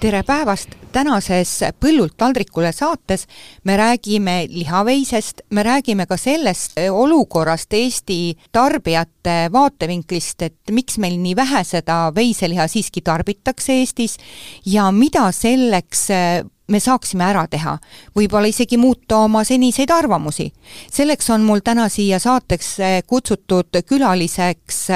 Tere päevast, tänases Põllult taldrikule saates me räägime lihaveisest, me räägime ka sellest olukorrast Eesti tarbijate vaatevinklist, et miks meil nii vähe seda veiseliha siiski tarbitakse Eestis ja mida selleks me saaksime ära teha, võib-olla isegi muuta oma seniseid arvamusi. selleks on mul täna siia saateks kutsutud külaliseks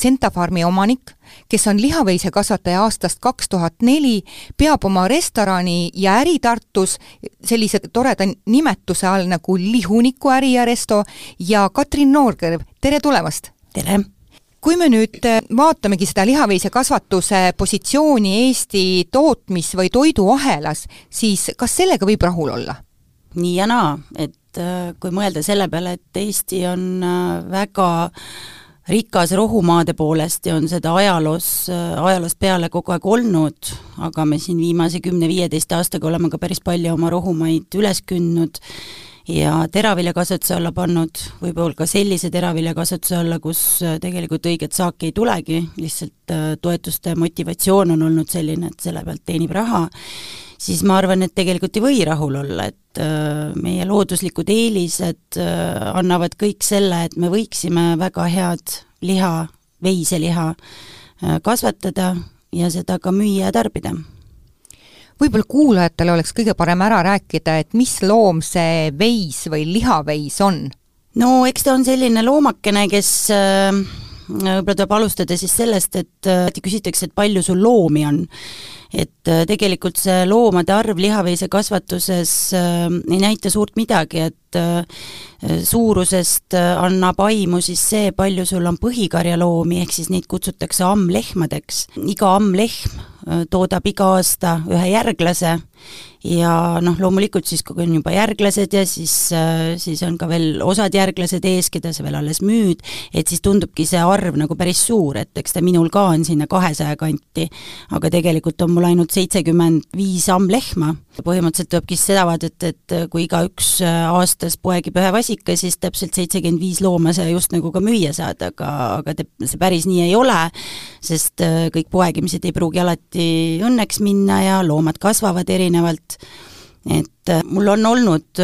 Sentafarmi omanik, kes on lihaveisekasvataja aastast kaks tuhat neli, peab oma restorani ja äri Tartus sellise toreda nimetuse all nagu Lihuniku äri ja resto ja Katrin Noorkõrv, tere tulemast! tere! kui me nüüd vaatamegi seda lihaveisekasvatuse positsiooni Eesti tootmis- või toiduahelas, siis kas sellega võib rahul olla? nii ja naa, et kui mõelda selle peale, et Eesti on väga rikas rohumaade poolest ja on seda ajaloos, ajaloost peale kogu aeg olnud, aga me siin viimase kümne-viieteist aastaga oleme ka päris palju oma rohumaid üles kündnud ja teraviljakasvatuse alla pannud, võib-olla ka sellise teraviljakasvatuse alla, kus tegelikult õiget saaki ei tulegi, lihtsalt toetuste motivatsioon on olnud selline, et selle pealt teenib raha, siis ma arvan, et tegelikult ei või rahul olla, et meie looduslikud eelised annavad kõik selle, et me võiksime väga head liha, veiseliha kasvatada ja seda ka müüa ja tarbida võib-olla kuulajatele oleks kõige parem ära rääkida, et mis loom see veis või lihaveis on? no eks ta on selline loomakene, kes võib-olla tuleb alustada siis sellest, et alati küsitakse, et palju sul loomi on. et tegelikult see loomade arv lihaveisekasvatuses ei näita suurt midagi, et suurusest annab aimu siis see, palju sul on põhikarjaloomi, ehk siis neid kutsutakse ammlehmadeks. iga ammlehm toodab iga aasta ühe järglase ja noh, loomulikult siis, kui on juba järglased ja siis, siis on ka veel osad järglased ees, keda sa veel alles müüd, et siis tundubki see arv nagu päris suur, et eks ta minul ka on sinna kahesaja kanti, aga tegelikult on mul ainult seitsekümmend viis ammlehma. põhimõtteliselt tulebki siis seda vaadata, et kui igaüks aastas poegib ühe vasika, siis täpselt seitsekümmend viis looma sa just nagu ka müüa saad, aga, aga te, see päris nii ei ole, sest kõik poegimised ei pruugi alati õnneks minna ja loomad kasvavad erinevalt, et mul on olnud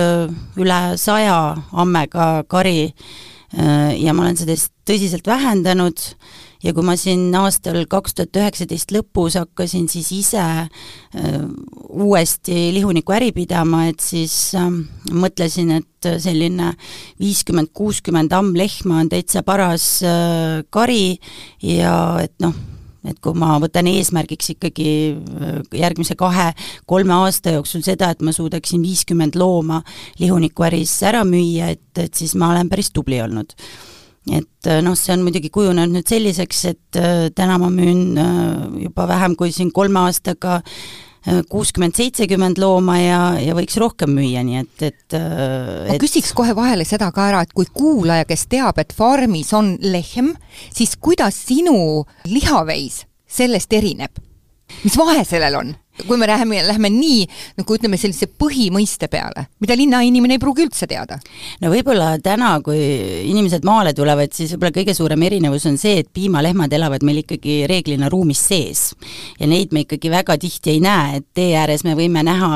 üle saja ammega kari ja ma olen seda tõsiselt vähendanud. Ja kui ma siin aastal kaks tuhat üheksateist lõpus hakkasin siis ise uuesti lihuniku äri pidama, et siis mõtlesin, et selline viiskümmend, kuuskümmend ammlehma on täitsa paras kari ja et noh, et kui ma võtan eesmärgiks ikkagi äh, järgmise kahe-kolme aasta jooksul seda, et ma suudaksin viiskümmend looma lihunikuäris ära müüa, et, et siis ma olen päris tubli olnud. et äh, noh, see on muidugi kujunenud nüüd selliseks, et äh, täna ma müün juba vähem kui siin kolme aastaga kuuskümmend, seitsekümmend looma ja, ja võiks rohkem müüa, nii et, et ma et... küsiks kohe vahele seda ka ära, et kui kuulaja, kes teab, et farmis on lehm, siis kuidas sinu lihaveis sellest erineb? mis vahe sellel on? Kui me läheme, lähme nii nagu ütleme, sellise põhimõiste peale, mida linnainimene ei pruugi üldse teada? no võib-olla täna, kui inimesed maale tulevad, siis võib-olla kõige suurem erinevus on see, et piimalehmad elavad meil ikkagi reeglina ruumis sees. ja neid me ikkagi väga tihti ei näe, et tee ääres me võime näha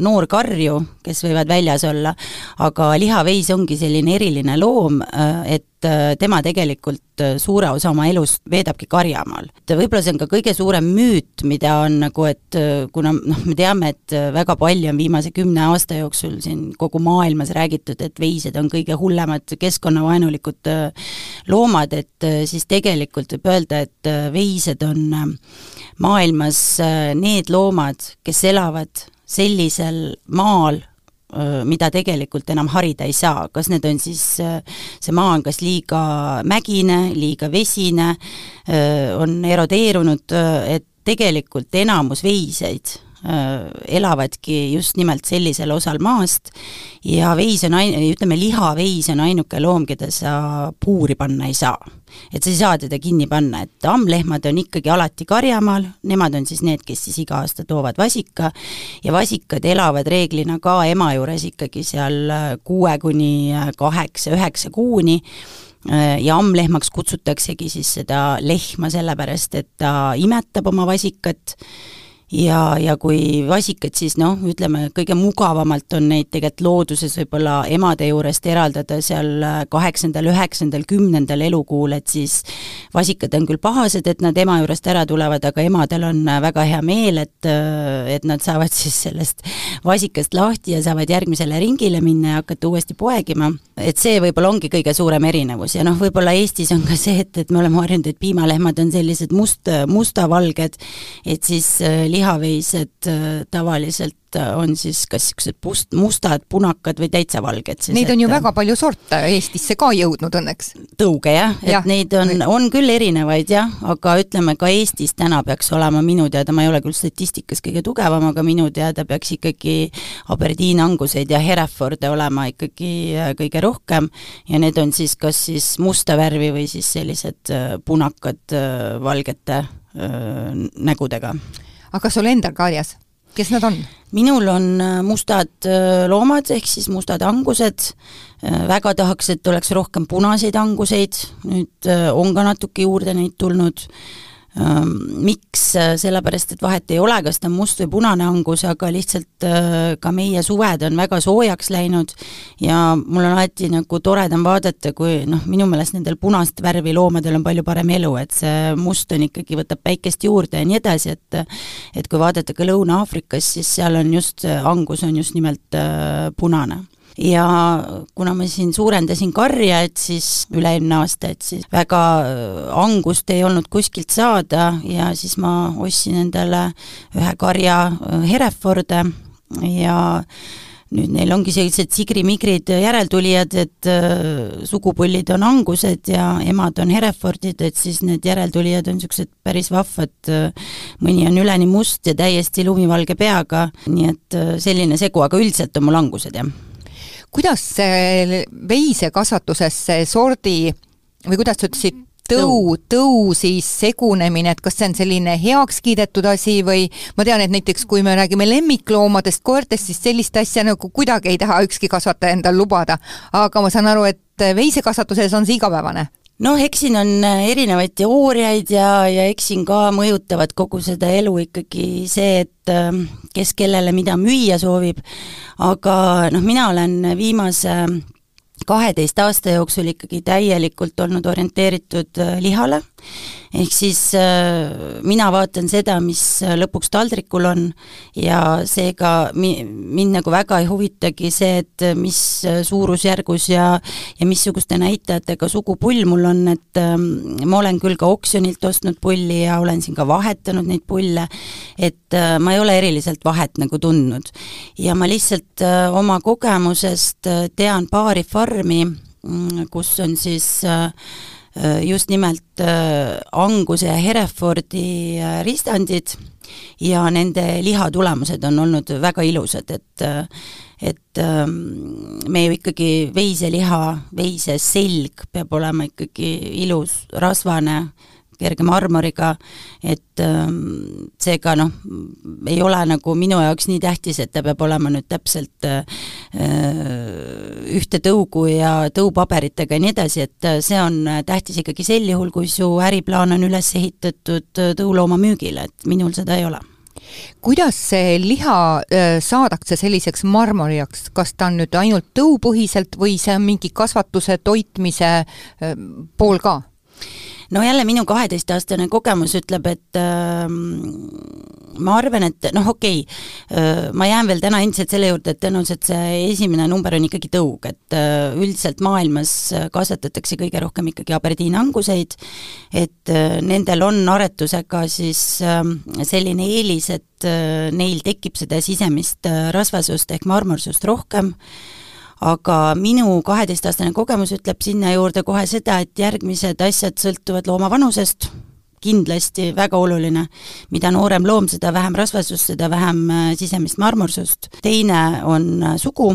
noorkarju, kes võivad väljas olla, aga lihaveis ongi selline eriline loom, et tema tegelikult suure osa oma elust veedabki karjamaal. võib-olla see on ka kõige suurem müüt, mida on nagu, et kuna noh, me teame, et väga palju on viimase kümne aasta jooksul siin kogu maailmas räägitud, et veised on kõige hullemad keskkonnavaenulikud äh, loomad, et äh, siis tegelikult võib öelda, et äh, veised on maailmas need loomad, kes elavad sellisel maal, mida tegelikult enam harida ei saa, kas need on siis, see maa on kas liiga mägine, liiga vesine, on erodeerunud, et tegelikult enamus veiseid elavadki just nimelt sellisel osal maast ja veis on ain-, ütleme, lihaveis on ainuke loom, keda sa puuri panna ei saa. et sa ei saa teda kinni panna, et ammlehmad on ikkagi alati karjamaal, nemad on siis need, kes siis iga aasta toovad vasika ja vasikad elavad reeglina ka ema juures ikkagi seal kuue kuni kaheksa, üheksa kuuni ja ammlehmaks kutsutaksegi siis seda lehma sellepärast, et ta imetab oma vasikat ja, ja kui vasikad, siis noh, ütleme kõige mugavamalt on neid tegelikult looduses võib-olla emade juurest eraldada seal kaheksandal, üheksandal, kümnendal elukuul, et siis vasikad on küll pahased, et nad ema juurest ära tulevad, aga emadel on väga hea meel, et et nad saavad siis sellest vasikast lahti ja saavad järgmisele ringile minna ja hakata uuesti poegima. et see võib-olla ongi kõige suurem erinevus ja noh, võib-olla Eestis on ka see, et, et me oleme harjunud, et piimalehmad on sellised must, mustavalged, et siis lihaveised äh, tavaliselt äh, on siis kas niisugused pust-, mustad, punakad või täitsa valged siis. Neid on ju et, väga palju sorte Eestisse ka jõudnud õnneks. tõuge jah, et ja. neid on, on küll erinevaid jah, aga ütleme ka Eestis täna peaks olema minu teada, ma ei ole küll statistikas kõige tugevam, aga minu teada peaks ikkagi Aberdeen anguseid ja Hereforde olema ikkagi äh, kõige rohkem ja need on siis kas siis musta värvi või siis sellised punakad valgete nägudega aga sul endal karjas, kes nad on? minul on äh, mustad äh, loomad, ehk siis mustad angused, äh, väga tahaks, et oleks rohkem punaseid anguseid, nüüd on ka natuke juurde neid tulnud Miks, sellepärast et vahet ei ole, kas ta on must või punane angus, aga lihtsalt ka meie suved on väga soojaks läinud ja mul on alati nagu toredam vaadata, kui noh, minu meelest nendel punast värvi loomadel on palju parem elu, et see must on ikkagi, võtab päikest juurde ja nii edasi, et et kui vaadata ka Lõuna-Aafrikas, siis seal on just, angus on just nimelt punane ja kuna ma siin suurendasin karja, et siis üle-eelmine aasta, et siis väga äh, angust ei olnud kuskilt saada ja siis ma ostsin endale ühe karja äh, Hereforde ja nüüd neil ongi sellised sigrimigrid järeltulijad, et äh, sugupullid on angused ja emad on Herefordid, et siis need järeltulijad on niisugused päris vahvad mõni on üleni must ja täiesti lumivalge peaga, nii et selline segu, aga üldiselt on mul angused, jah kuidas see veisekasvatuses see sordi või kuidas sa ütlesid, tõu, tõu siis segunemine, et kas see on selline heaks kiidetud asi või ma tean, et näiteks kui me räägime lemmikloomadest, koertest, siis sellist asja nagu kuidagi ei taha ükski kasvataja endal lubada. aga ma saan aru, et veisekasvatuses on see igapäevane noh, eks siin on erinevaid teooriaid ja, ja eks siin ka mõjutavad kogu seda elu ikkagi see, et kes kellele mida müüa soovib, aga noh, mina olen viimase kaheteist aasta jooksul ikkagi täielikult olnud orienteeritud äh, lihale, ehk siis äh, mina vaatan seda, mis äh, lõpuks taldrikul on ja seega mi-, mind nagu väga ei huvitagi see, et mis suurusjärgus ja ja missuguste näitajatega sugupull mul on, et ähm, ma olen küll ka oksjonilt ostnud pulli ja olen siin ka vahetanud neid pulle, et ma ei ole eriliselt vahet nagu tundnud. ja ma lihtsalt oma kogemusest tean paari farmi, mm, kus on siis äh, äh, just nimelt äh, Anguse ja Herefordi ristandid ja nende lihatulemused on olnud väga ilusad, et et ähm, me ju ikkagi veiseliha, veise selg peab olema ikkagi ilus, rasvane, kerge marmoriga, et ähm, seega noh, ei ole nagu minu jaoks nii tähtis, et ta peab olema nüüd täpselt äh, ühte tõugu ja tõupaberitega ja nii edasi, et see on tähtis ikkagi sel juhul, kui su äriplaan on üles ehitatud tõulooma müügile, et minul seda ei ole kuidas see liha äh, saadakse selliseks marmoriaks, kas ta on nüüd ainult tõupõhiselt või see on mingi kasvatuse, toitmise äh, pool ka? No jälle minu kaheteistaastane kogemus ütleb, et äh, ma arvan, et noh, okei okay, äh,, ma jään veel täna endiselt selle juurde, et tõenäoliselt see esimene number on ikkagi tõug, et äh, üldiselt maailmas kasvatatakse kõige rohkem ikkagi Aberdeen anguseid, et äh, nendel on aretusega siis äh, selline eelis, et äh, neil tekib seda sisemist äh, rasvasust ehk marmorsust rohkem äh,, aga minu kaheteistaastane kogemus ütleb sinna juurde kohe seda, et järgmised asjad sõltuvad looma vanusest, kindlasti väga oluline. mida noorem loom, seda vähem rasvasust, seda vähem sisemist marmorsust. teine on sugu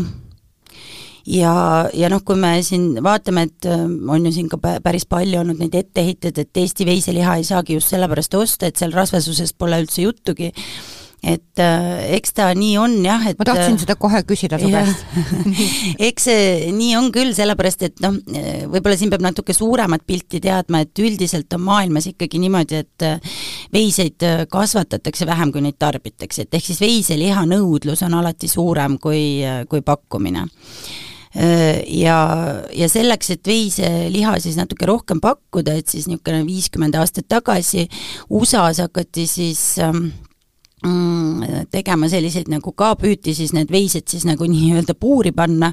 ja, ja noh, kui me siin vaatame, et on ju siin ka päris palju olnud neid etteheiteid, et Eesti veiseliha ei saagi just sellepärast osta, et seal rasvasusest pole üldse juttugi et äh, eks ta nii on jah, et ma tahtsin äh, seda kohe küsida su käest. Eks see nii on küll, sellepärast et noh, võib-olla siin peab natuke suuremat pilti teadma, et üldiselt on maailmas ikkagi niimoodi, et äh, veiseid kasvatatakse vähem, kui neid tarbitakse, et ehk siis veiseliha nõudlus on alati suurem kui, kui pakkumine. Ja, ja selleks, et veiseliha siis natuke rohkem pakkuda, et siis niisugune viiskümmend aastat tagasi USA-s hakati siis ähm, tegema selliseid nagu ka püüti siis need veised siis nagu nii-öelda puuri panna,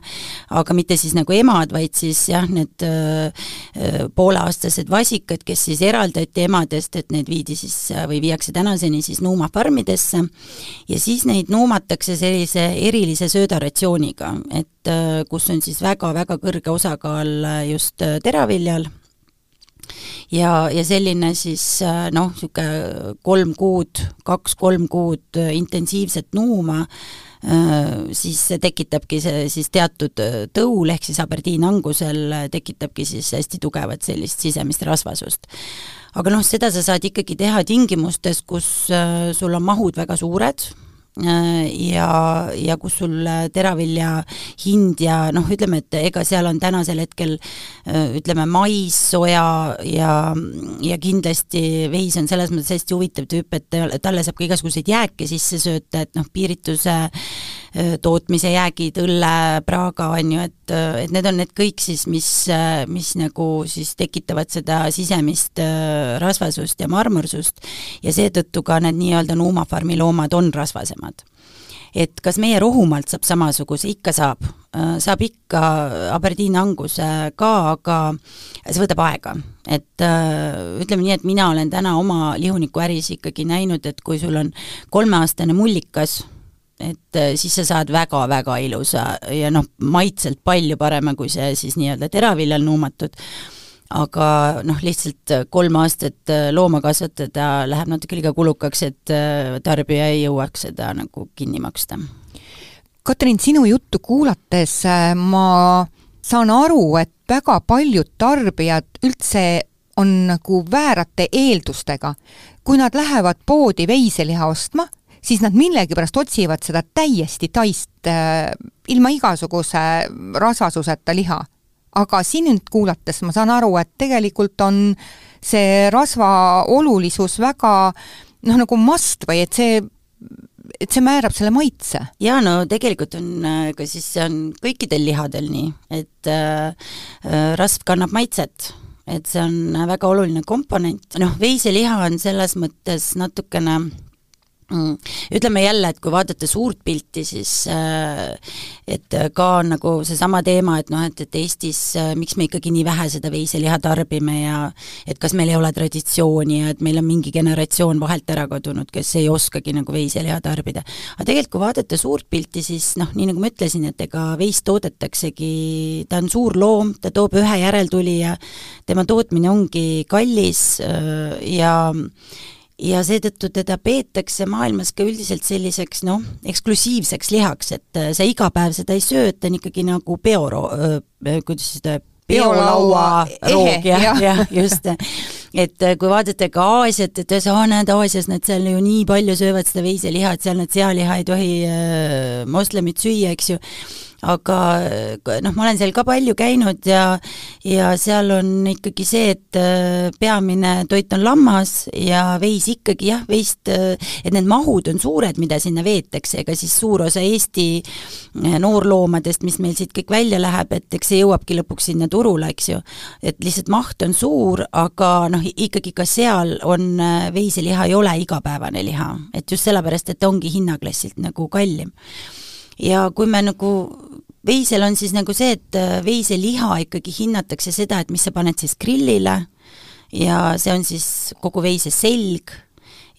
aga mitte siis nagu emad, vaid siis jah, need öö, pooleaastased vasikad, kes siis eraldati emadest, et need viidi siis või viiakse tänaseni siis nuumafarmidesse. Ja siis neid nuumatakse sellise erilise söödaratsiooniga, et öö, kus on siis väga-väga kõrge osakaal just teraviljal ja, ja selline siis äh, noh, niisugune kolm kuud, kaks-kolm kuud äh, intensiivset nuuma, äh, siis see tekitabki see siis teatud tõul, ehk siis Aberdiin angusel tekitabki siis hästi tugevat sellist sisemist rasvasust. aga noh, seda sa saad ikkagi teha tingimustes, kus sul on mahud väga suured, ja, ja kus sul äh, teravilja hind ja noh, ütleme, et ega seal on tänasel hetkel äh, ütleme, mais, soja ja, ja kindlasti veis on selles mõttes hästi huvitav tüüp, et talle saab ka igasuguseid jääke sisse sööta, et noh, piirituse tootmise jäägid, õlle, praaga, on ju, et, et need on need kõik siis, mis, mis nagu siis tekitavad seda sisemist rasvasust ja marmorsust. Ja seetõttu ka need nii-öelda nuumafarmi loomad on rasvasemad. Et kas meie rohumaalt saab samasuguse, ikka saab, äh, saab ikka Aberdiini anguse ka, aga see võtab aega. et äh, ütleme nii, et mina olen täna oma lihunikuäris ikkagi näinud, et kui sul on kolmeaastane mullikas, et äh, siis sa saad väga-väga ilusa ja noh, maitselt palju parema, kui see siis nii-öelda teraviljal nuumatud aga noh, lihtsalt kolm aastat äh, looma kasvatada läheb natuke liiga kulukaks, et äh, tarbija ei jõuaks seda nagu kinni maksta. Katrin, sinu juttu kuulates äh, ma saan aru, et väga paljud tarbijad üldse on nagu väärate eeldustega. kui nad lähevad poodi veiseliha ostma, siis nad millegipärast otsivad seda täiesti taist äh, ilma igasuguse rasvasuseta liha aga sind kuulates ma saan aru, et tegelikult on see rasva olulisus väga noh, nagu must või et see et see määrab selle maitse. jaa, no tegelikult on äh, ka siis see on kõikidel lihadel nii, et äh, äh, rasv kannab maitset, et see on väga oluline komponent, noh, veiseliha on selles mõttes natukene. Ütleme jälle, et kui vaadata suurt pilti, siis äh, et ka nagu seesama teema, et noh, et, et Eestis äh, miks me ikkagi nii vähe seda veiseliha tarbime ja et kas meil ei ole traditsiooni ja et meil on mingi generatsioon vahelt ära kadunud, kes ei oskagi nagu veiseliha tarbida. aga tegelikult, kui vaadata suurt pilti, siis noh, nii nagu ma ütlesin, et ega veist toodetaksegi, ta on suur loom, ta toob ühe järeltulija, tema tootmine ongi kallis äh, ja ja seetõttu teda peetakse maailmas ka üldiselt selliseks noh, eksklusiivseks lihaks, et äh, sa iga päev seda ei söö, ta on ikkagi nagu peoro-, kuidas seda peolaua roog, jah, jah, just. et äh, kui vaadata ka Aasiat, et sa näed Aasias, nad seal ju nii palju söövad seda veiseliha, et seal nad sealiha ei tohi äh, moslemid süüa, eks ju aga noh, ma olen seal ka palju käinud ja ja seal on ikkagi see, et äh, peamine toit on lammas ja veis ikkagi jah, veist, äh, et need mahud on suured, mida sinna veetakse, ega siis suur osa Eesti äh, noorloomadest, mis meil siit kõik välja läheb, et eks see jõuabki lõpuks sinna turule, eks ju. et lihtsalt maht on suur, aga noh, ikkagi ka seal on veiseliha ei ole igapäevane liha, et just sellepärast, et ta ongi hinnaklassilt nagu kallim ja kui me nagu veisel on siis nagu see, et äh, veiseliha ikkagi hinnatakse seda, et mis sa paned siis grillile. Ja see on siis kogu veise selg.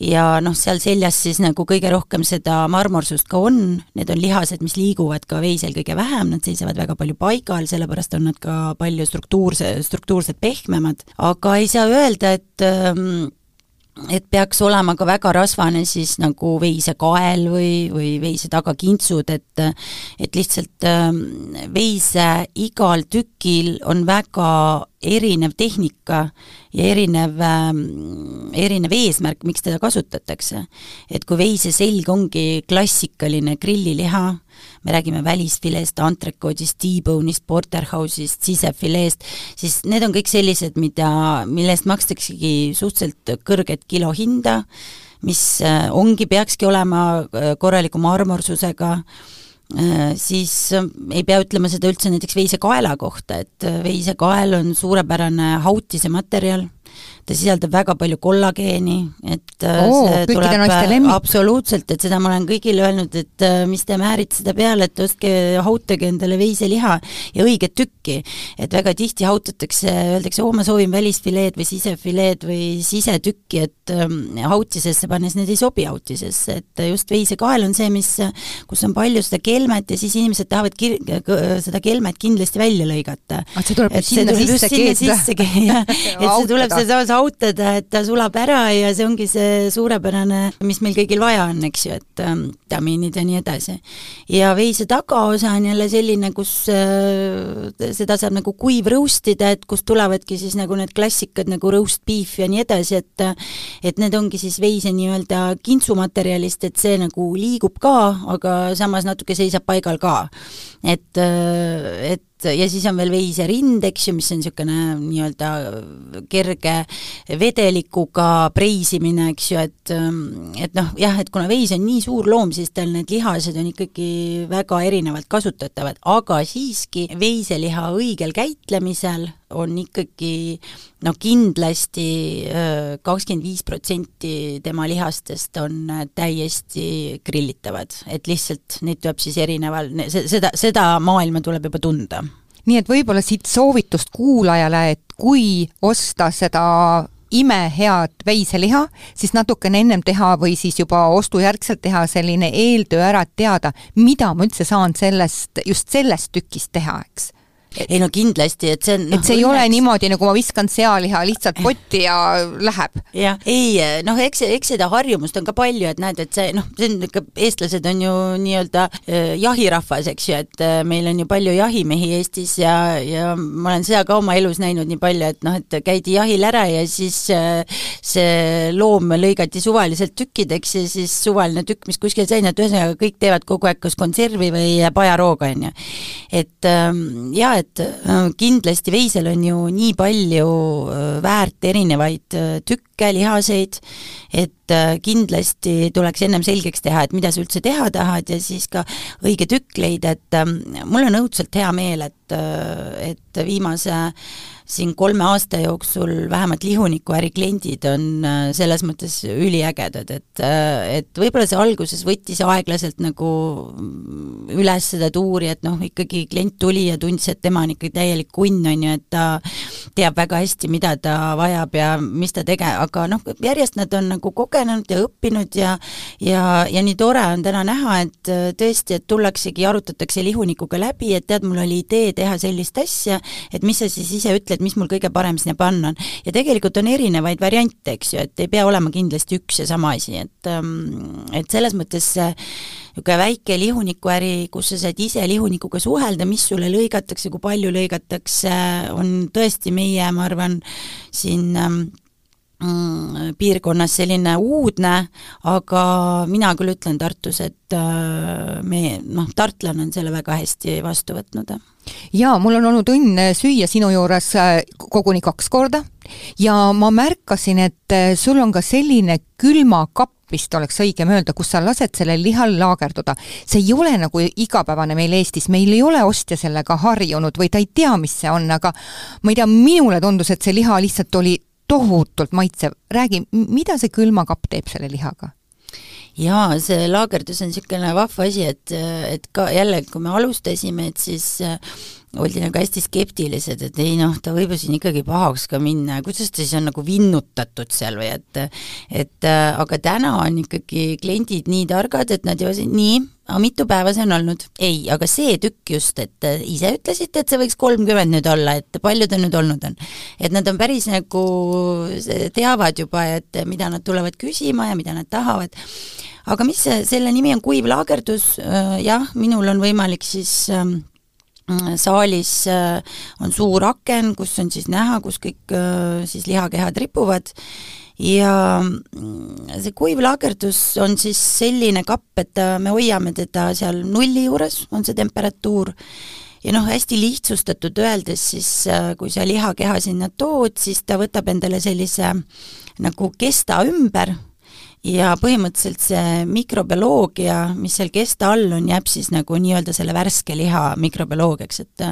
Ja noh, seal seljas siis nagu kõige rohkem seda marmorsust ka on, need on lihased, mis liiguvad ka veisel kõige vähem, nad seisavad väga palju paigal, sellepärast on nad ka palju struktuurse, struktuurselt pehmemad, aga ei saa öelda, et ähm, et peaks olema ka väga rasvane siis nagu veisekael või, või veise tagakintsud, et et lihtsalt ähm, veise igal tükil on väga erinev tehnika ja erinev äh,, erinev eesmärk, miks teda kasutatakse. et kui veise selg ongi klassikaline grilliliha, me räägime välisfileest, antrekoodist, T-bone'ist, porterhouse'ist, sisefileest, siis need on kõik sellised, mida, mille eest makstaksegi suhteliselt kõrget kilohinda, mis äh, ongi, peakski olema äh, korraliku marmorsusega, äh, siis ei pea ütlema seda üldse näiteks veisekaela kohta, et veisekael on suurepärane hautise materjal, ta sisaldab väga palju kollageeni, et Oo, see tuleb lemmik. absoluutselt, et seda ma olen kõigile öelnud, et äh, mis te määrite seda peale, et ostke, hautage endale veiseliha ja õiget tükki. et väga tihti hautatakse, öeldakse, oo, ma soovin välisfileed või sisefileed või sisetükki, et ähm, hautisesse pannes need ei sobi hautisesse, et just veisekael on see, mis, kus on palju seda kelmet ja siis inimesed tahavad kir-, seda kelmet kindlasti välja lõigata. Ah, see tuleb et see sinna tuleb sisse sinna keeta. sisse ke- jah, et see tuleb Hautada. Sealsamas hautada, et ta sulab ära ja see ongi see suurepärane, mis meil kõigil vaja on, eks ju, et ähm, vitamiinid ja nii edasi. ja veise tagaosa on jälle selline, kus äh, seda saab nagu kuiv roast ida, et kust tulevadki siis nagu need klassikad nagu roast beef ja nii edasi, et et need ongi siis veise nii-öelda kintsumaterjalist, et see nagu liigub ka, aga samas natuke seisab paigal ka. et, et ja siis on veel veiserind, eks ju, mis on niisugune nii-öelda kerge vedelikuga preisimine, eks ju, et et noh, jah, et kuna veis on nii suur loom, siis tal need lihased on ikkagi väga erinevalt kasutatavad, aga siiski veiseliha õigel käitlemisel on ikkagi no kindlasti kakskümmend viis protsenti tema lihastest on täiesti grillitavad, et lihtsalt neid tuleb siis erineval, seda, seda maailma tuleb juba tunda nii et võib-olla siit soovitust kuulajale, et kui osta seda imehead veiseliha, siis natukene ennem teha või siis juba ostujärgselt teha selline eeltöö ära, et teada, mida ma üldse saan sellest, just sellest tükist teha, eks ei no kindlasti, et see on et see ei ole niimoodi, nagu ma viskan sealiha lihtsalt potti ja läheb. jah, ei noh, eks, eks seda harjumust on ka palju, et näed, et see noh, see on ikka, eestlased on ju nii-öelda äh, jahirahvas, eks ju, et äh, meil on ju palju jahimehi Eestis ja, ja ma olen seda ka oma elus näinud nii palju, et noh, et käidi jahil ära ja siis äh, see loom lõigati suvaliselt tükkideks ja siis suvaline tükk, mis kuskil sai, et ühesõnaga kõik teevad kogu aeg kas konservi või pajarooga, on ju. et ähm, jaa, et äh, kindlasti veisel on ju nii palju äh, väärt erinevaid äh, tükke, lihaseid, et kindlasti tuleks ennem selgeks teha, et mida sa üldse teha tahad ja siis ka õige tükk leida, et ähm, mul on õudselt hea meel, et, et viimase siin kolme aasta jooksul vähemalt lihunikuäri kliendid on äh, selles mõttes üliägedad, et, äh, et võib-olla see alguses võttis aeglaselt nagu üles seda tuuri, et noh, ikkagi klient tuli ja tundis, et tema on ikka täielik kunn, on ju, et ta teab väga hästi, mida ta vajab ja mis ta tege-, aga noh, järjest nad on nagu kogenud ja õppinud ja ja, ja nii tore on täna näha, et äh, tõesti, et tullaksegi, arutatakse lihunikuga läbi, et tead, mul oli idee teha sellist asja, et mis sa siis ise ütled, mis mul kõige parem sinna panna on. ja tegelikult on erinevaid variante, eks ju, et ei pea olema kindlasti üks ja sama asi, et ähm, et selles mõttes see niisugune väike lihunikuäri, kus sa saad ise lihunikuga suhelda, mis sulle lõigatakse, kui palju lõigatakse, on tõesti meie, ma arvan, siin ähm, piirkonnas selline uudne, aga mina küll ütlen Tartus, et äh, me, noh, tartlane on selle väga hästi vastu võtnud. jaa, mul on olnud õnn süüa sinu juures äh, koguni kaks korda ja ma märkasin, et äh, sul on ka selline külmakapp, vist oleks õigem öelda, kus sa lased sellel lihal laagerduda. see ei ole nagu igapäevane meil Eestis, meil ei ole ostja sellega harjunud või ta ei tea, mis see on, aga ma ei tea, minule tundus, et see liha lihtsalt oli tohutult maitsev. räägi, mida see külmakapp teeb selle lihaga? jaa, see laagerdus on niisugune vahva asi, et, et ka jälle, kui me alustasime, et siis oldi nagu hästi skeptilised, et ei noh, ta võib ju siin ikkagi pahaks ka minna ja kuidas ta siis on nagu vinnutatud seal või et et äh, aga täna on ikkagi kliendid nii targad, et nad ju nii, aga mitu päeva see on olnud? ei, aga see tükk just, et äh, ise ütlesite, et see võiks kolmkümmend nüüd olla, et palju ta nüüd olnud on. et nad on päris nagu, teavad juba, et mida nad tulevad küsima ja mida nad tahavad aga mis see, selle nimi on kuiv laagerdus, äh, jah, minul on võimalik siis ähm, saalis äh, on suur aken, kus on siis näha, kus kõik äh, siis lihakehad ripuvad. Ja mm, see kuiv laagerdus on siis selline kapp, et me hoiame teda seal nulli juures, on see temperatuur, ja noh, hästi lihtsustatud öeldes siis, kui sa lihakeha sinna tood, siis ta võtab endale sellise nagu kesta ümber ja põhimõtteliselt see mikrobioloogia, mis seal kesta all on, jääb siis nagu nii-öelda selle värske liha mikrobioloogiaks, et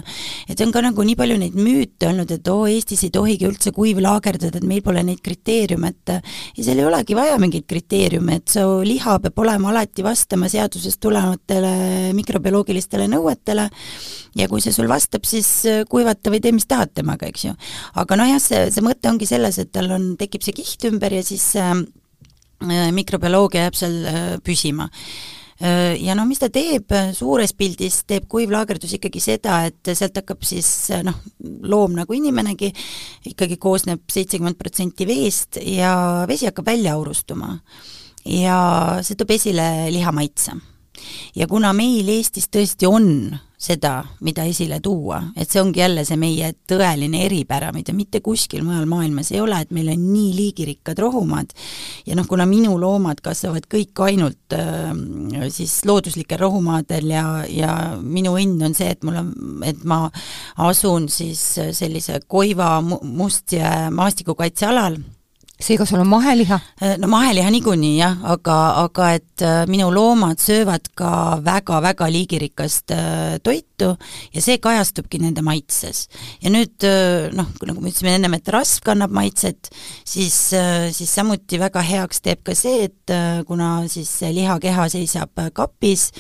et on ka nagu nii palju neid müüte olnud, et oo, Eestis ei tohigi üldse kuivlaagerdada, et meil pole neid kriteeriume, et ja seal ei olegi vaja mingeid kriteeriume, et su liha peab olema alati vastama seadusest tulevatele mikrobioloogilistele nõuetele ja kui see sul vastab, siis kuivata või tee, mis tahad temaga, eks ju. aga noh jah, see, see mõte ongi selles, et tal on, tekib see kiht ümber ja siis Äh, mikrobioloogia jääb seal äh, püsima äh, ja noh, mis ta teeb suures pildis, teeb kuivlaagerdus ikkagi seda, et sealt hakkab siis noh, loom nagu inimenegi, ikkagi koosneb seitsekümmend protsenti veest ja vesi hakkab välja aurustuma. ja see toob esile liha maitse. ja kuna meil Eestis tõesti on seda, mida esile tuua, et see ongi jälle see meie tõeline eripära, mida mitte kuskil mujal maailmas ei ole, et meil on nii liigirikkad rohumaad ja noh, kuna minu loomad kasvavad kõik ainult äh, siis looduslikel rohumaadel ja, ja minu õnn on see, et mul on, et ma asun siis sellise Koiva mustjää maastikukaitsealal seega sul on maheliha? Äh, no maheliha niikuinii jah, aga, aga et äh, minu loomad söövad ka väga-väga liigirikast äh, toitu ja see kajastubki nende maitses. ja nüüd noh, nagu me ütlesime ennem, et rasv kannab maitset, siis, siis samuti väga heaks teeb ka see, et kuna siis lihakeha seisab kapis,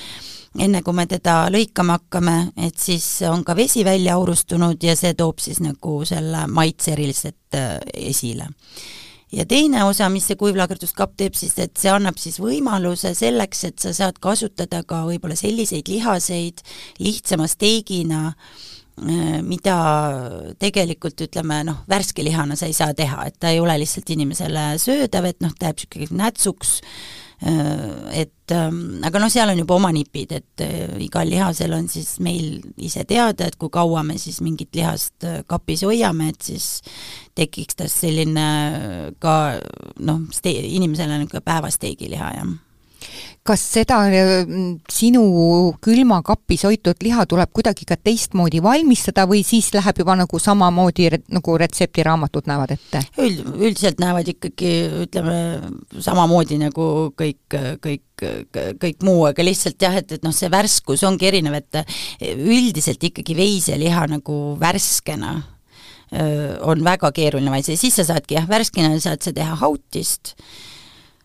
enne kui me teda lõikama hakkame, et siis on ka vesi välja aurustunud ja see toob siis nagu selle maitse eriliselt esile ja teine osa, mis see kuivlaagerduskapp teeb, siis et see annab siis võimaluse selleks, et sa saad kasutada ka võib-olla selliseid lihaseid lihtsama steigina, äh, mida tegelikult ütleme noh, värske lihana sa ei saa teha, et ta ei ole lihtsalt inimesele söödav, et noh, ta jääb niisugune nätsuks et ähm, aga noh, seal on juba oma nipid, et äh, igal lihasel on siis meil ise teada, et kui kaua me siis mingit lihast äh, kapis hoiame, et siis tekiks tast selline ka noh, inimesele niisugune päevasteigiliha, jah kas seda mm, sinu külmakapis hoitud liha tuleb kuidagi ka teistmoodi valmistada või siis läheb juba nagu samamoodi, nagu retseptiraamatud näevad ette? üld, üldiselt näevad ikkagi ütleme, samamoodi nagu kõik, kõik, kõik muu, aga lihtsalt jah, et, et noh, see värskus ongi erinev, et üldiselt ikkagi veiseliha nagu värskena on väga keeruline valmistada, siis sa saadki jah, värskena saad sa teha hautist,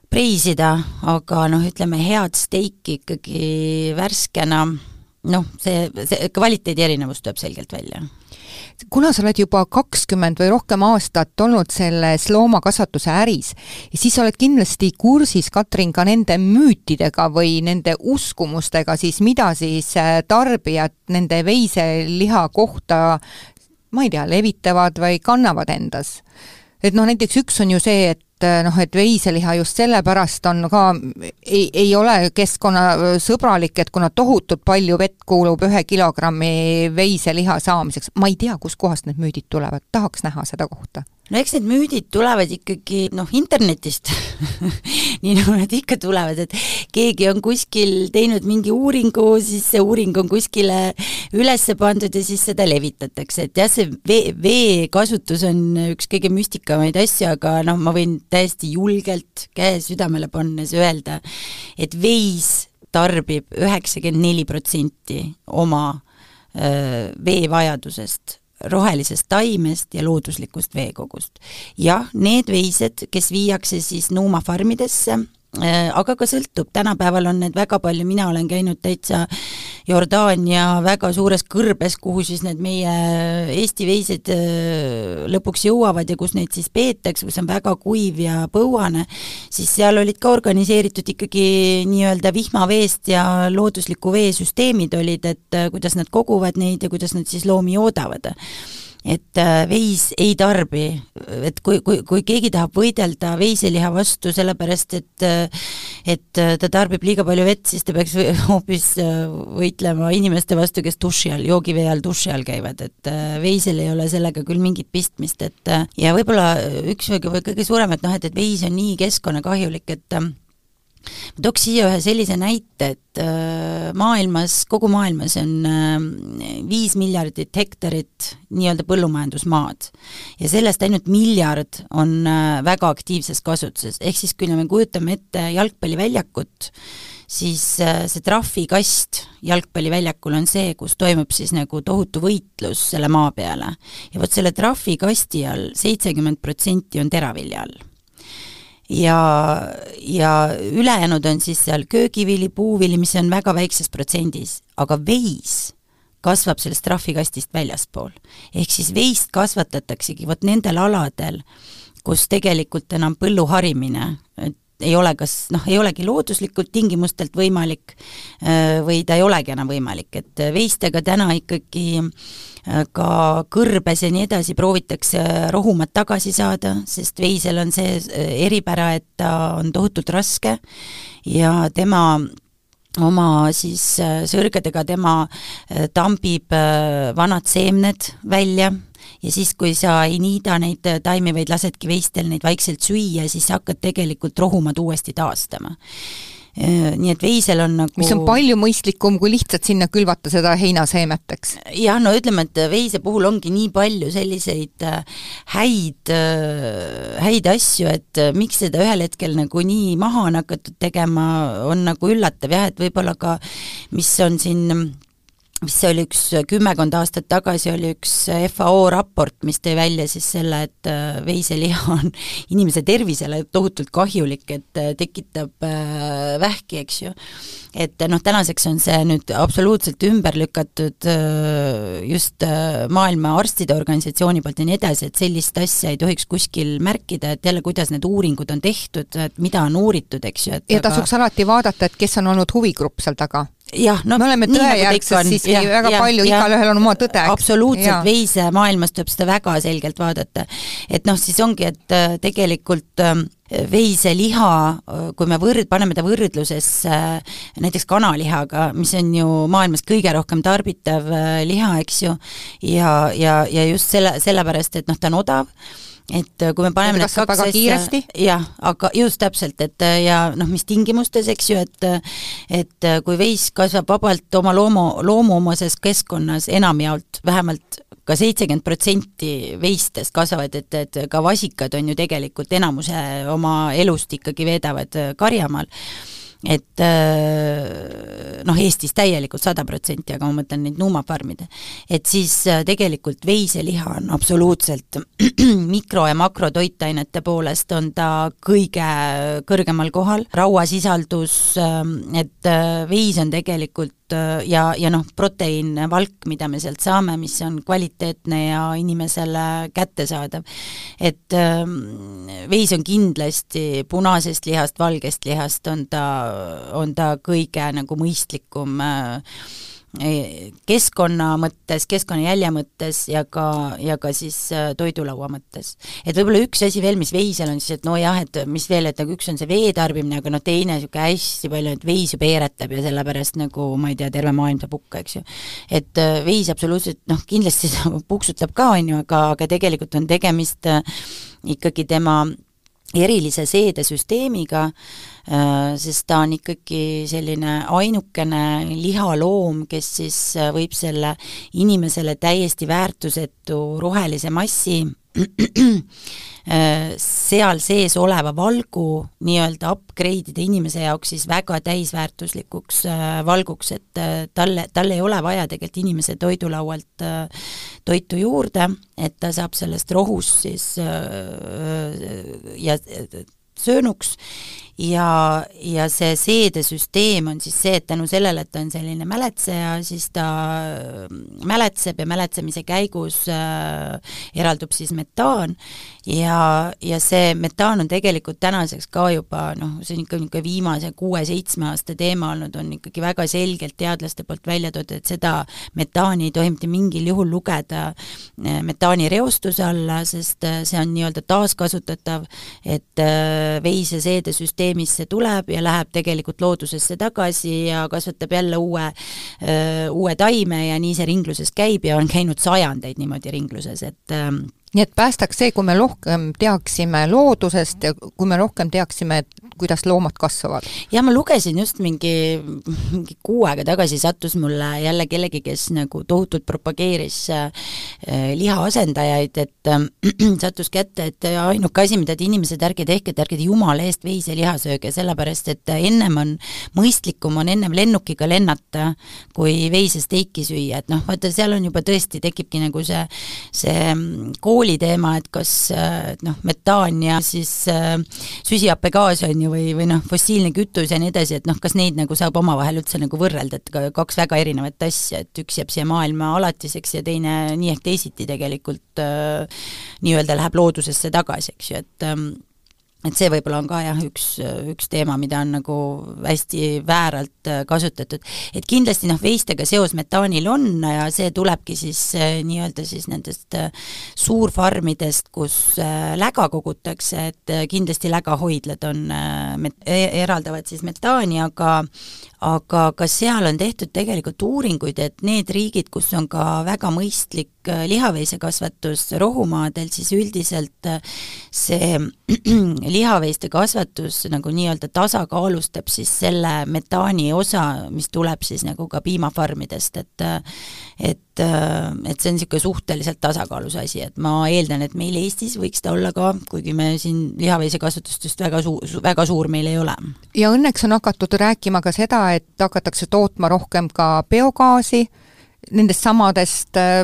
preisida, aga noh, ütleme head steiki ikkagi värskena, noh, see, see kvaliteedi erinevus tuleb selgelt välja kuna sa oled juba kakskümmend või rohkem aastat olnud selles loomakasvatuse äris, siis sa oled kindlasti kursis, Katrin, ka nende müütidega või nende uskumustega siis, mida siis äh, tarbijad nende veiseliha kohta ma ei tea, levitavad või kannavad endas. et noh, näiteks üks on ju see, et noh, et veiseliha just sellepärast on ka, ei, ei ole keskkonnasõbralik, et kuna tohutult palju vett kuulub ühe kilogrammi veiseliha saamiseks, ma ei tea, kustkohast need müüdid tulevad, tahaks näha seda kohta no eks need müüdid tulevad ikkagi noh, internetist. Nii nagu nad ikka tulevad, et keegi on kuskil teinud mingi uuringu, siis see uuring on kuskile üles pandud ja siis seda levitatakse, et jah, see vee, vee kasutus on üks kõige müstikamaid asju, aga noh, ma võin täiesti julgelt käe südamele pannes öelda, et veis tarbib üheksakümmend neli protsenti oma öö, veevajadusest rohelisest taimest ja looduslikust veekogust. jah, need veised, kes viiakse siis nuumafarmidesse, äh, aga ka sõltub, tänapäeval on need väga palju, mina olen käinud täitsa Jordaania väga suures kõrbes, kuhu siis need meie Eesti veised lõpuks jõuavad ja kus neid siis peetakse, kus on väga kuiv ja põuane, siis seal olid ka organiseeritud ikkagi nii-öelda vihmaveest ja loodusliku vee süsteemid olid, et kuidas nad koguvad neid ja kuidas nad siis loomi joodavad et äh, veis ei tarbi, et kui, kui, kui keegi tahab võidelda veiseliha vastu, sellepärast et äh, et äh, ta tarbib liiga palju vett, siis ta peaks hoopis võitlema inimeste vastu, kes duši all, joogivee all duši all käivad, et veisel ei ole sellega küll mingit pistmist, et ja võib-olla üks kõige suurem, et noh, et, et veis on nii keskkonnakahjulik, et ma tooks siia ühe sellise näite, et äh, maailmas, kogu maailmas on äh, viis miljardit hektarit nii-öelda põllumajandusmaad. Ja sellest ainult miljard on äh, väga aktiivses kasutuses, ehk siis kui me kujutame ette jalgpalliväljakut, siis see trahvikast jalgpalliväljakul on see, kus toimub siis nagu tohutu võitlus selle maa peale. ja vot selle trahvikasti all seitsekümmend protsenti on teravilja all ja, ja ülejäänud on siis seal köögivili, puuvili, mis on väga väikses protsendis, aga veis kasvab sellest trahvikastist väljaspool. ehk siis veist kasvatataksegi vot nendel aladel, kus tegelikult enam põllu harimine, et ei ole kas noh, ei olegi looduslikult tingimustelt võimalik äh, või ta ei olegi enam võimalik, et veistega täna ikkagi äh, ka kõrbes ja nii edasi proovitakse rohumat tagasi saada, sest veisel on see äh, eripära, et ta on tohutult raske ja tema oma siis sõrgedega tema tambib vanad seemned välja ja siis, kui sa ei niida neid taimi, vaid lasedki veistel neid vaikselt süüa, siis sa hakkad tegelikult rohumad uuesti taastama äh, nii et veisel on nagu mis on palju mõistlikum, kui lihtsalt sinna külvata seda heinaseemet, eks? jah, no ütleme, et veise puhul ongi nii palju selliseid äh, häid, äh, häid asju, et miks seda ühel hetkel nagu nii maha on hakatud tegema, on nagu üllatav jah, et võib-olla ka mis on siin mis oli üks kümmekond aastat tagasi, oli üks FAO raport, mis tõi välja siis selle, et äh, veiseliha on inimese tervisele tohutult kahjulik, et äh, tekitab äh, vähki, eks ju. et noh, tänaseks on see nüüd absoluutselt ümber lükatud just Maailma Arstide Organisatsiooni poolt ja nii edasi, et sellist asja ei tohiks kuskil märkida, et jälle, kuidas need uuringud on tehtud, et mida on uuritud, eks ju, et ja tasuks aga... alati vaadata, et kes on olnud huvigrupp seal taga jah, no me oleme tõejärgsed siiski ja, väga ja, palju, igalühel on oma tõde. absoluutselt, veisemaailmas tuleb seda väga selgelt vaadata. et noh, siis ongi, et äh, tegelikult äh, veiseliha, äh, kui me võrd-, paneme ta võrdlusesse äh, näiteks kanalihaga, mis on ju maailmas kõige rohkem tarbitav liha, eks ju, ja, ja, ja just selle, sellepärast, et noh, ta on odav, et äh, kui me paneme need kaks asja, jah, aga just täpselt, et äh, ja noh, mis tingimustes, eks ju, et äh, et kui veis kasvab vabalt oma loomu, loomuomases keskkonnas enamjaolt, vähemalt ka seitsekümmend protsenti veistest kasvavad, et, et ka vasikad on ju tegelikult enamuse oma elust ikkagi veedavad karjamaal et äh, noh, Eestis täielikult sada protsenti, aga ma mõtlen neid nuumafarmide, et siis äh, tegelikult veiseliha on absoluutselt mikro- ja makrotoitainete poolest on ta kõige kõrgemal kohal, rauasisaldus, ähm, et äh, veis on tegelikult ja, ja noh, proteiinvalk, mida me sealt saame, mis on kvaliteetne ja inimesele kättesaadav. et ähm, veis on kindlasti punasest lihast, valgest lihast on ta, on ta kõige nagu mõistlikum äh, keskkonna mõttes, keskkonnajälje mõttes ja ka, ja ka siis äh, toidulaua mõttes. et võib-olla üks asi veel, mis veisel on siis, et nojah, et mis veel, et nagu üks on see vee tarbimine, aga noh, teine niisugune hästi palju, et veis ju peeretab ja sellepärast nagu ma ei tea, terve maailm saab hukka, eks ju. et äh, veis absoluutselt noh, kindlasti ta puksutab ka, on ju, aga, aga tegelikult on tegemist ikkagi tema erilise seedesüsteemiga, sest ta on ikkagi selline ainukene lihaloom, kes siis äh, võib selle inimesele täiesti väärtusetu rohelise massi Äh, seal sees oleva valgu nii-öelda upgrade ida inimese jaoks siis väga täisväärtuslikuks äh, valguks, et äh, talle, tal ei ole vaja tegelikult inimese toidulaualt toitu juurde, et ta saab sellest rohust siis ja söönuks. Ja, ja see seedesüsteem on siis see, et tänu sellele, et ta on selline mäletseja, siis ta mäletseb ja mäletsemise käigus äh, eraldub siis metaan ja, ja see metaan on tegelikult tänaseks ka juba noh, see on ikka niisugune viimase kuue-seitsme aasta teema olnud, on ikkagi väga selgelt teadlaste poolt välja toodud, et seda metaani ei tohi mitte mingil juhul lugeda äh, metaanireostuse alla, sest äh, see on nii-öelda taaskasutatav, et äh, veiseseedesüsteem süsteemisse tuleb ja läheb tegelikult loodusesse tagasi ja kasvatab jälle uue, uue taime ja nii see ringluses käib ja on käinud sajandeid niimoodi ringluses, et nii et päästaks see, kui me rohkem teaksime loodusest ja kui me rohkem teaksime, et kuidas loomad kasvavad. ja ma lugesin just mingi, mingi kuu aega tagasi sattus mulle jälle kellegi, kes nagu tohutult propageeris äh, liha asendajaid, et äh, sattus kätte, et ainuke asi, mida te inimesed, ärge tehke, et ärge te jumala eest veiseliha sööge, sellepärast et ennem on mõistlikum, on ennem lennukiga lennata, kui veisesteiki süüa, et noh, vaata seal on juba tõesti, tekibki nagu see, see kooli teema, et kas noh, metaan ja siis äh, süsihappegaas on ju, või, või noh, fossiilne kütus ja nii edasi, et noh, kas neid nagu saab omavahel üldse nagu võrrelda, et ka kaks väga erinevat asja, et üks jääb siia maailma alatiseks ja teine nii ehk teisiti tegelikult äh, nii-öelda läheb loodusesse tagasi, eks ju, et ähm, et see võib-olla on ka jah, üks, üks teema, mida on nagu hästi vääralt äh, kasutatud. et kindlasti noh, veistega seos metaanil on ja see tulebki siis äh, nii-öelda siis nendest äh, suurfarmidest, kus läga kogutakse, et kindlasti lägahoidlad on, e-, eraldavad siis metaani, aga aga ka seal on tehtud tegelikult uuringuid, et need riigid, kus on ka väga mõistlik lihaveisekasvatus rohumaadel, siis üldiselt see lihaveiste kasvatus nagu nii-öelda tasakaalustab siis selle metaani osa, mis tuleb siis nagu ka piimafarmidest, et et, et see on niisugune suhteliselt tasakaalus asi, et ma eeldan, et meil Eestis võiks ta olla ka, kuigi me siin lihaveisekasvatust just väga suu-, väga suur meil ei ole. ja õnneks on hakatud rääkima ka seda, et hakatakse tootma rohkem ka biogaasi, nendest samadest äh,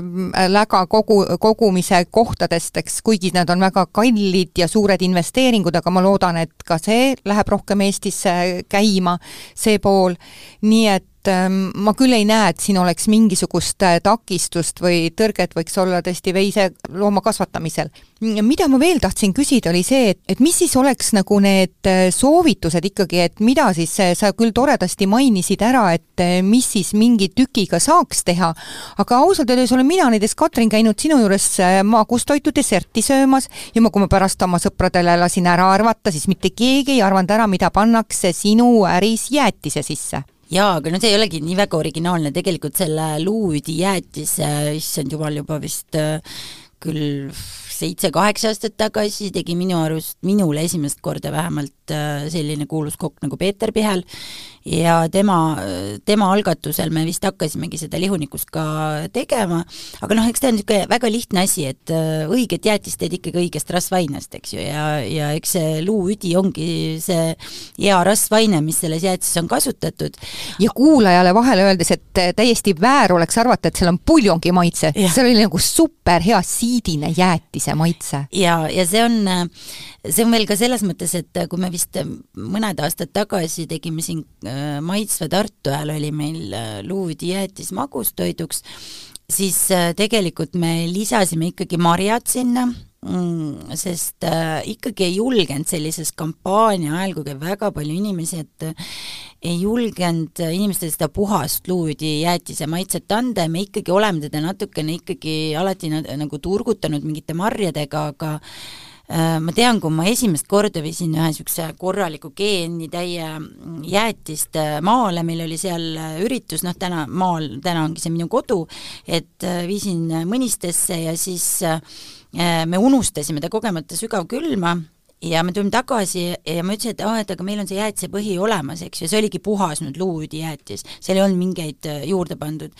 läga kogu, kogumise kohtadest, eks kuigi need on väga kallid ja suured investeeringud, aga ma loodan, et ka see läheb rohkem Eestisse käima, see pool, nii et Ähm, ma küll ei näe, et siin oleks mingisugust äh, takistust või tõrget võiks olla tõesti veiselooma kasvatamisel. mida ma veel tahtsin küsida, oli see, et, et mis siis oleks nagu need äh, soovitused ikkagi, et mida siis, äh, sa küll toredasti mainisid ära, et mis siis mingi tükiga saaks teha, aga ausalt öeldes olen mina näiteks, Katrin, käinud sinu juures magustoitu desserti söömas ja ma, kui ma pärast oma sõpradele lasin ära arvata, siis mitte keegi ei arvanud ära, mida pannakse sinu äris jäätise sisse jaa, aga no see ei olegi nii väga originaalne, tegelikult selle luudi jäätise, issand jumal, juba vist äh, küll seitse-kaheksa aastat tagasi tegi minu arust, minule esimest korda vähemalt äh, selline kuulus kokk nagu Peeter Pihel ja tema, tema algatusel me vist hakkasimegi seda lihunikust ka tegema, aga noh, eks ta on niisugune väga lihtne asi, et äh, õiget jäätist teed ikkagi õigest rasvainest, eks ju, ja, ja eks see luuüdi ongi see hea rasvaine, mis selles jäätises on kasutatud. ja kuulajale vahele öeldes, et täiesti väär oleks arvata, et seal on puljongi maitse, seal oli nagu super hea siidine jäätise maitse. ja, ja see on, see on veel ka selles mõttes, et kui me vist mõned aastad tagasi tegime siin Äh, maitsva Tartu ajal oli meil äh, luudijäätis magustoiduks, siis äh, tegelikult me lisasime ikkagi marjad sinna, mm, sest äh, ikkagi ei julgenud sellises kampaania ajal, kui käib väga palju inimesi, et äh, ei julgenud inimestele seda puhast luudi jäätise maitset anda ja me ikkagi oleme teda natukene ikkagi alati nagu turgutanud mingite marjadega, aga Äh, ma tean, kui ma esimest korda viisin ühe niisuguse korraliku geenitäie jäätist äh, maale, meil oli seal äh, üritus, noh täna maal, täna ongi see minu kodu, et viisin Mõnistesse ja siis me unustasime ta kogemata sügavkülma ja me tulime tagasi ja ma ütlesin, et aa, et aga meil on see jäätisepõhi olemas, eks ju, see oligi puhas nüüd luudijäätis, seal ei olnud mingeid äh, juurde pandud.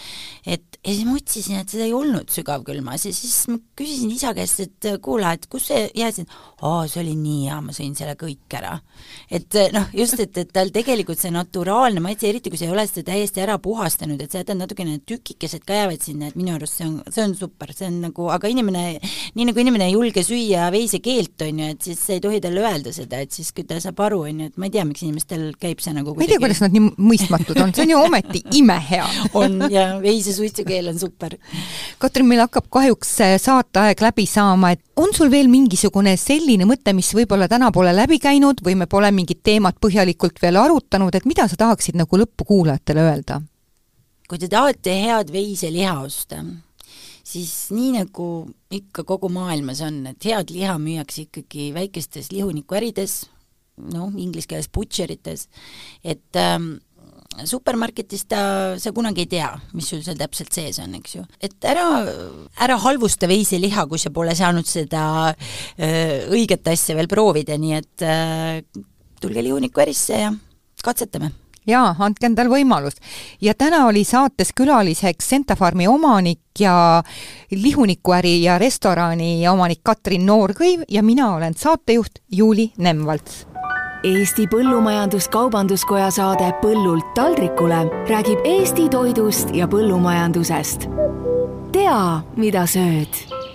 et ja siis ma otsisin, et seda ei olnud sügavkülmas ja siis ma küsisin isa käest, et äh, kuule, et kus see jäätis, aa, see oli nii hea, ma sõin selle kõik ära. et äh, noh, just, et, et tal tegelikult see naturaalne maitse, eriti kui sa ei ole seda täiesti ära puhastanud, et sa jätad natukene tükikesed ka jäävad sinna, et minu arust see on, see on super, see on nagu, aga inimene, nii nagu inimene ei julge süüa veisekeelt, on ju, et siis ei tohi talle öelda seda, et siis ta saab aru, on ju, et ma ei tea, miks inimestel käib see nagu ma ei tea, kuidas nad nii mõistmatud on, see on ju ometi imehea. on ja veise suitsukeel on super. Katrin, meil hakkab kahjuks saateaeg läbi saama, et on sul veel mingisugune selline mõte, mis võib-olla täna pole läbi käinud või me pole mingit teemat põhjalikult veel arutanud, et mida sa tahaksid nagu lõppu kuulajatele öelda? kui te tahate head veiseliha osta, siis nii nagu ikka kogu maailmas on, et head liha müüakse ikkagi väikestes lihunikuärides, noh, inglise keeles butcher ites, et ähm, supermarketis ta, sa kunagi ei tea, mis sul seal täpselt sees on, eks ju. et ära, ära halvusta veiseliha, kui sa pole saanud seda öö, äh, õiget asja veel proovida, nii et öö, äh, tulge lihunikuärisse ja katsetame jaa, andke endale võimalus. ja täna oli saates külaliseks Centafarmi omanik ja lihunikuäri ja restorani omanik Katrin Noorkõiv ja mina olen saatejuht Juuli Nemvalts. Eesti Põllumajandus-Kaubanduskoja saade Põllult taldrikule räägib Eesti toidust ja põllumajandusest. tea, mida sööd